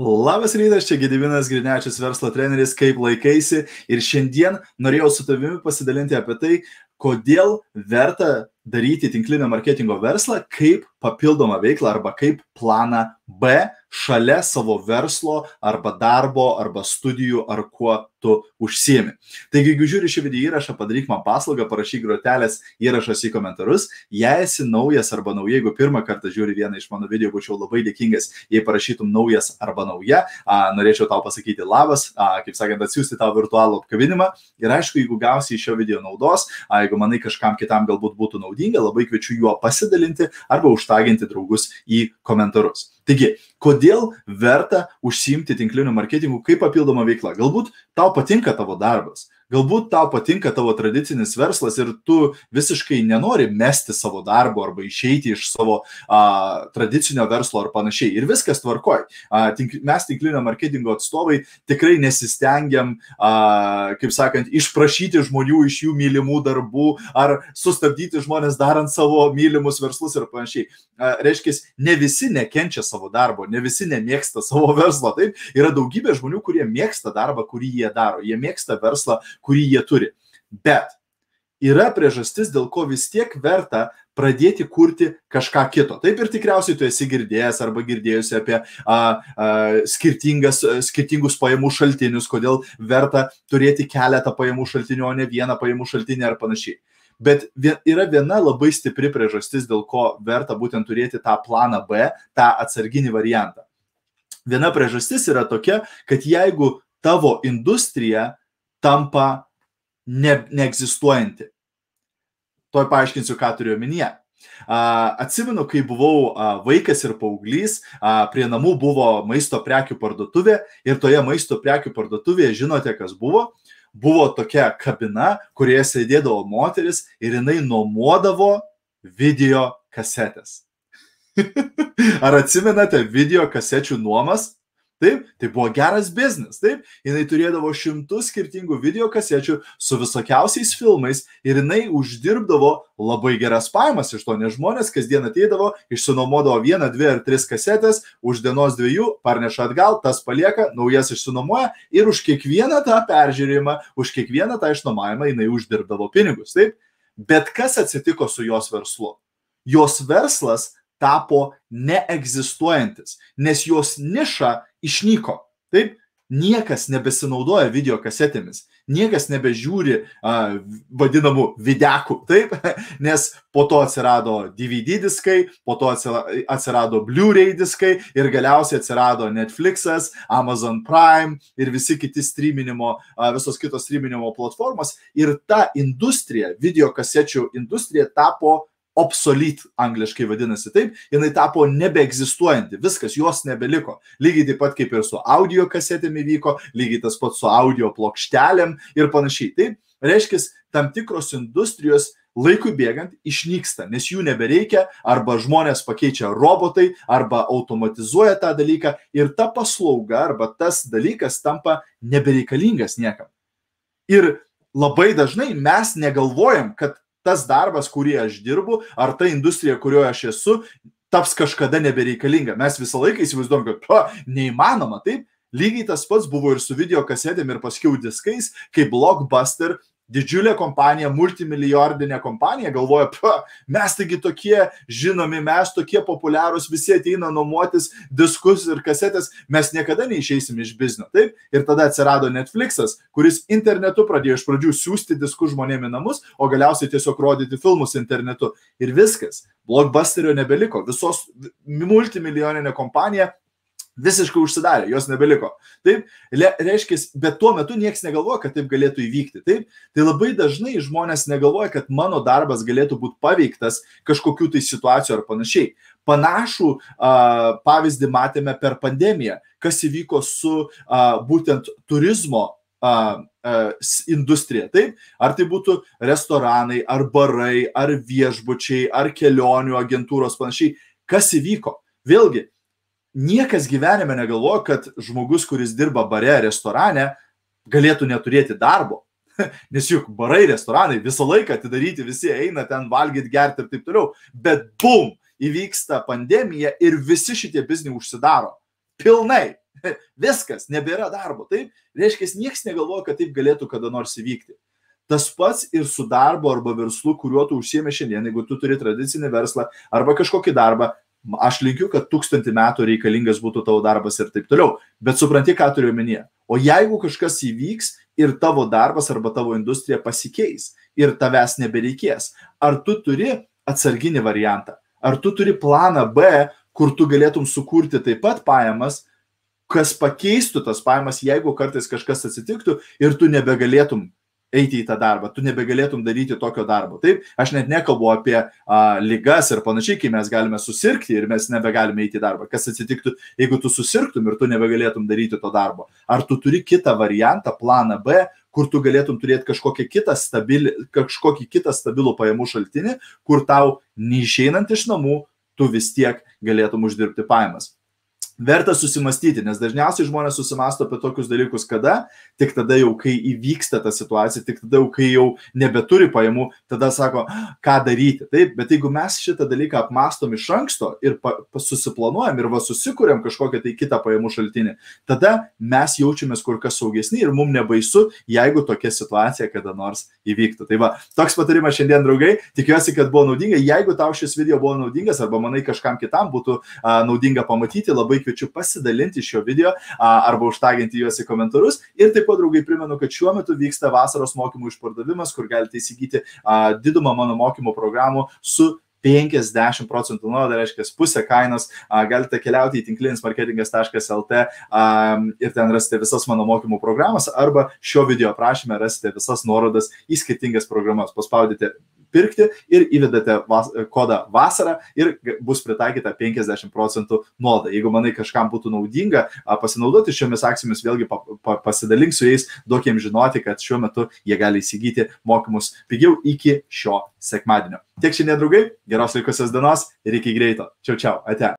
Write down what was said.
Labas rytas, čia Gedivinas Grinečius, verslo treneris, kaip laikaisi. Ir šiandien norėjau su tavimi pasidalinti apie tai, kodėl verta daryti tinklinio marketingo verslą kaip papildomą veiklą arba kaip planą B šalia savo verslo arba darbo arba studijų ar kuo tu užsiemi. Taigi, jeigu žiūri šį video įrašą, padaryk man paslaugą, parašyk grotelės įrašas į komentarus. Jei esi naujas arba nauja, jeigu pirmą kartą žiūri vieną iš mano video, būčiau labai dėkingas, jei parašytum naujas arba nauja. A, norėčiau tau pasakyti labas, a, kaip sakant, atsiųsti tau virtualų apkabinimą. Ir aišku, jeigu gausi iš šio video naudos, a, jeigu manai kažkam kitam galbūt būtų naudinga, labai kviečiu juo pasidalinti arba užtaginti draugus į komentarus. Taigi, kodėl verta užsiimti tinkliniu marketingu kaip papildoma veikla? Galbūt tau patinka tavo darbas, Galbūt tau patinka tavo tradicinis verslas ir tu visiškai nenori mesti savo darbo arba išeiti iš savo a, tradicinio verslo ar panašiai. Ir viskas tvarkoj. A, tink, mes tinklinio marketingo atstovai tikrai nesistengiam, a, kaip sakant, išprašyti žmonių iš jų mylimų darbų ar sustabdyti žmonės darant savo mylimus verslus ir panašiai. A, reiškia, ne visi nekenčia savo darbo, ne visi nemėgsta savo verslo. Taip, yra daugybė žmonių, kurie mėgsta darbą, kurį jie daro. Jie mėgsta verslą, kurį jie turi. Bet yra priežastis, dėl ko vis tiek verta pradėti kurti kažką kito. Taip ir tikriausiai tu esi girdėjęs arba girdėjusi apie a, a, skirtingus pajamų šaltinius, kodėl verta turėti keletą pajamų šaltinių, o ne vieną pajamų šaltinį ar panašiai. Bet yra viena labai stipri priežastis, dėl ko verta būtent turėti tą planą B, tą atsarginį variantą. Viena priežastis yra tokia, kad jeigu tavo industrija tampa ne, neegzistuojanti. Tuoj paaiškinsiu, ką turiu omenyje. Atsimenu, kai buvau vaikas ir paauglys, prie namų buvo maisto prekių parduotuvė ir toje maisto prekių parduotuvėje žinote, kas buvo? Buvo tokia kabina, kurioje sėdėdavo moteris ir jinai nuomodavo video kasetės. Ar atsimenate video kasečių nuomas? Taip, tai buvo geras biznis, taip, jinai turėdavo šimtus skirtingų video kasečių su visokiausiais filmais ir jinai uždirbdavo labai geras pajamas iš to, nes žmonės kasdien ateidavo, išsinuomodavo vieną, dvi ar tris kasetės, už dienos dviejų parneša atgal, tas palieka, naujas išsinuomoja ir už kiekvieną tą peržiūrėjimą, už kiekvieną tą išnuomavimą jinai uždirbdavo pinigus, taip. Bet kas atsitiko su jos verslu? Jos verslas tapo neegzistuojantis, nes jos niša išnyko. Taip, niekas nebesinaudoja video kasetėmis, niekas nebežiūri uh, vadinamų videkų, taip, nes po to atsirado DVD diskai, po to atsirado Blu-ray diskai ir galiausiai atsirado Netflix'as, Amazon Prime ir visi kiti streaminimo, uh, visos kitos streaminimo platformos. Ir ta industrija, video kasečių industrija tapo obsolete angliškai vadinasi taip, jinai tapo nebeegzistuojanti, viskas, jos nebeliko. Lygiai taip pat kaip ir su audio kasetėmi vyko, lygiai tas pats su audio plokštelėm ir panašiai. Taip, reiškia, tam tikros industrijos laikui bėgant išnyksta, nes jų nebereikia, arba žmonės pakeičia robotai, arba automatizuoja tą dalyką ir ta paslauga arba tas dalykas tampa nebereikalingas niekam. Ir labai dažnai mes negalvojam, kad tas darbas, kurį aš dirbu, ar ta industrija, kurioje aš esu, taps kažkada nebereikalinga. Mes visą laiką įsivaizduom, kad to neįmanoma, taip? Lygiai tas pats buvo ir su video kasetėm ir paskiau diskais, kai Blockbuster didžiulė kompanija, multimilijardinė kompanija galvoja, mes taigi tokie žinomi, mes tokie populiarūs, visi ateina nuomotis diskus ir kasetės, mes niekada neišeisim iš biznio. Taip? Ir tada atsirado Netflixas, kuris internetu pradėjo iš pradžių siūsti diskus žmonėms į namus, o galiausiai tiesiog rodyti filmus internetu. Ir viskas. Blockbusterio nebeliko. Visos multimilijoninė kompanija visiškai užsidarė, jos nebeliko. Taip, reiškia, bet tuo metu niekas negalvoja, kad taip galėtų įvykti. Taip, tai labai dažnai žmonės negalvoja, kad mano darbas galėtų būti paveiktas kažkokių tai situacijų ar panašiai. Panašų uh, pavyzdį matėme per pandemiją, kas įvyko su uh, būtent turizmo uh, industrija. Taip, ar tai būtų restoranai, ar barai, ar viešbučiai, ar kelionių agentūros panašiai. Kas įvyko? Vėlgi, niekas gyvenime negalvoja, kad žmogus, kuris dirba bare, restorane, galėtų neturėti darbo. Nes juk barai, restoranai visą laiką atidaryti, visi eina ten valgyti, gerti ir taip toliau. Bet bum, įvyksta pandemija ir visi šitie bizniai užsidaro. Pilnai. Viskas, nebėra darbo. Taip, reiškia, niekas negalvoja, kad taip galėtų kada nors įvykti. Tas pats ir su darbu arba verslu, kuriuo tu užsiemi šiandien, jeigu tu turi tradicinį verslą arba kažkokį darbą, aš linkiu, kad tūkstantį metų reikalingas būtų tavo darbas ir taip toliau. Bet supranti, ką turiu omenyje. O jeigu kažkas įvyks ir tavo darbas arba tavo industrija pasikeis ir tavęs nebereikės, ar tu turi atsarginį variantą? Ar tu turi planą B, kur tu galėtum sukurti taip pat pajamas, kas pakeistų tas pajamas, jeigu kartais kažkas atsitiktų ir tu nebegalėtum eiti į tą darbą, tu nebegalėtum daryti tokio darbo. Taip, aš net nekalbu apie a, lygas ir panašiai, kai mes galime susirgti ir mes nebegalime eiti į darbą. Kas atsitiktų, jeigu tu susirgtum ir tu nebegalėtum daryti to darbo? Ar tu turi kitą variantą, planą B, kur tu galėtum turėti kažkokį kitą, stabil, kažkokį kitą stabilų pajamų šaltinį, kur tau neišeinant iš namų, tu vis tiek galėtum uždirbti pajamas verta susimastyti, nes dažniausiai žmonės susimasto apie tokius dalykus kada, tik tada jau, kai įvyksta ta situacija, tik tada jau, kai jau nebeturi pajamų, tada sako, ką daryti. Taip, bet jeigu mes šitą dalyką apmastom iš anksto ir susiplanuojam ir va susikūrėm kažkokią tai kitą pajamų šaltinį, tada mes jaučiamės kur kas saugesni ir mums nebaisu, jeigu tokia situacija kada nors įvyktų. Tai va, toks patarimas šiandien, draugai, tikiuosi, kad buvo naudinga. Jeigu tau šis video buvo naudingas arba manai kažkam kitam būtų a, naudinga pamatyti, labai kviečiu kviečiu pasidalinti šio video arba užtaginti juos į komentarus. Ir taip pat, draugai, primenu, kad šiuo metu vyksta vasaros mokymų išpardavimas, kur galite įsigyti didumą mano mokymo programų su 50 procentų nuolaidą, reiškia pusę kainos, galite keliauti į tinklinis marketingas.lt ir ten rasite visas mano mokymų programas arba šio video aprašyme rasite visas nuorodas į skirtingas programas. Paspaudite pirkti ir įvedate vas, kodą vasarą ir bus pritaikyta 50 procentų nuolaida. Jeigu manai kažkam būtų naudinga pasinaudoti šiomis akcijomis, vėlgi pa, pa, pasidalink su jais, duok jiems žinoti, kad šiuo metu jie gali įsigyti mokymus pigiau iki šio sekmadienio. Tiek šiandien, draugai, geros likusios dienos ir iki greito. Čiau, čiau, ate.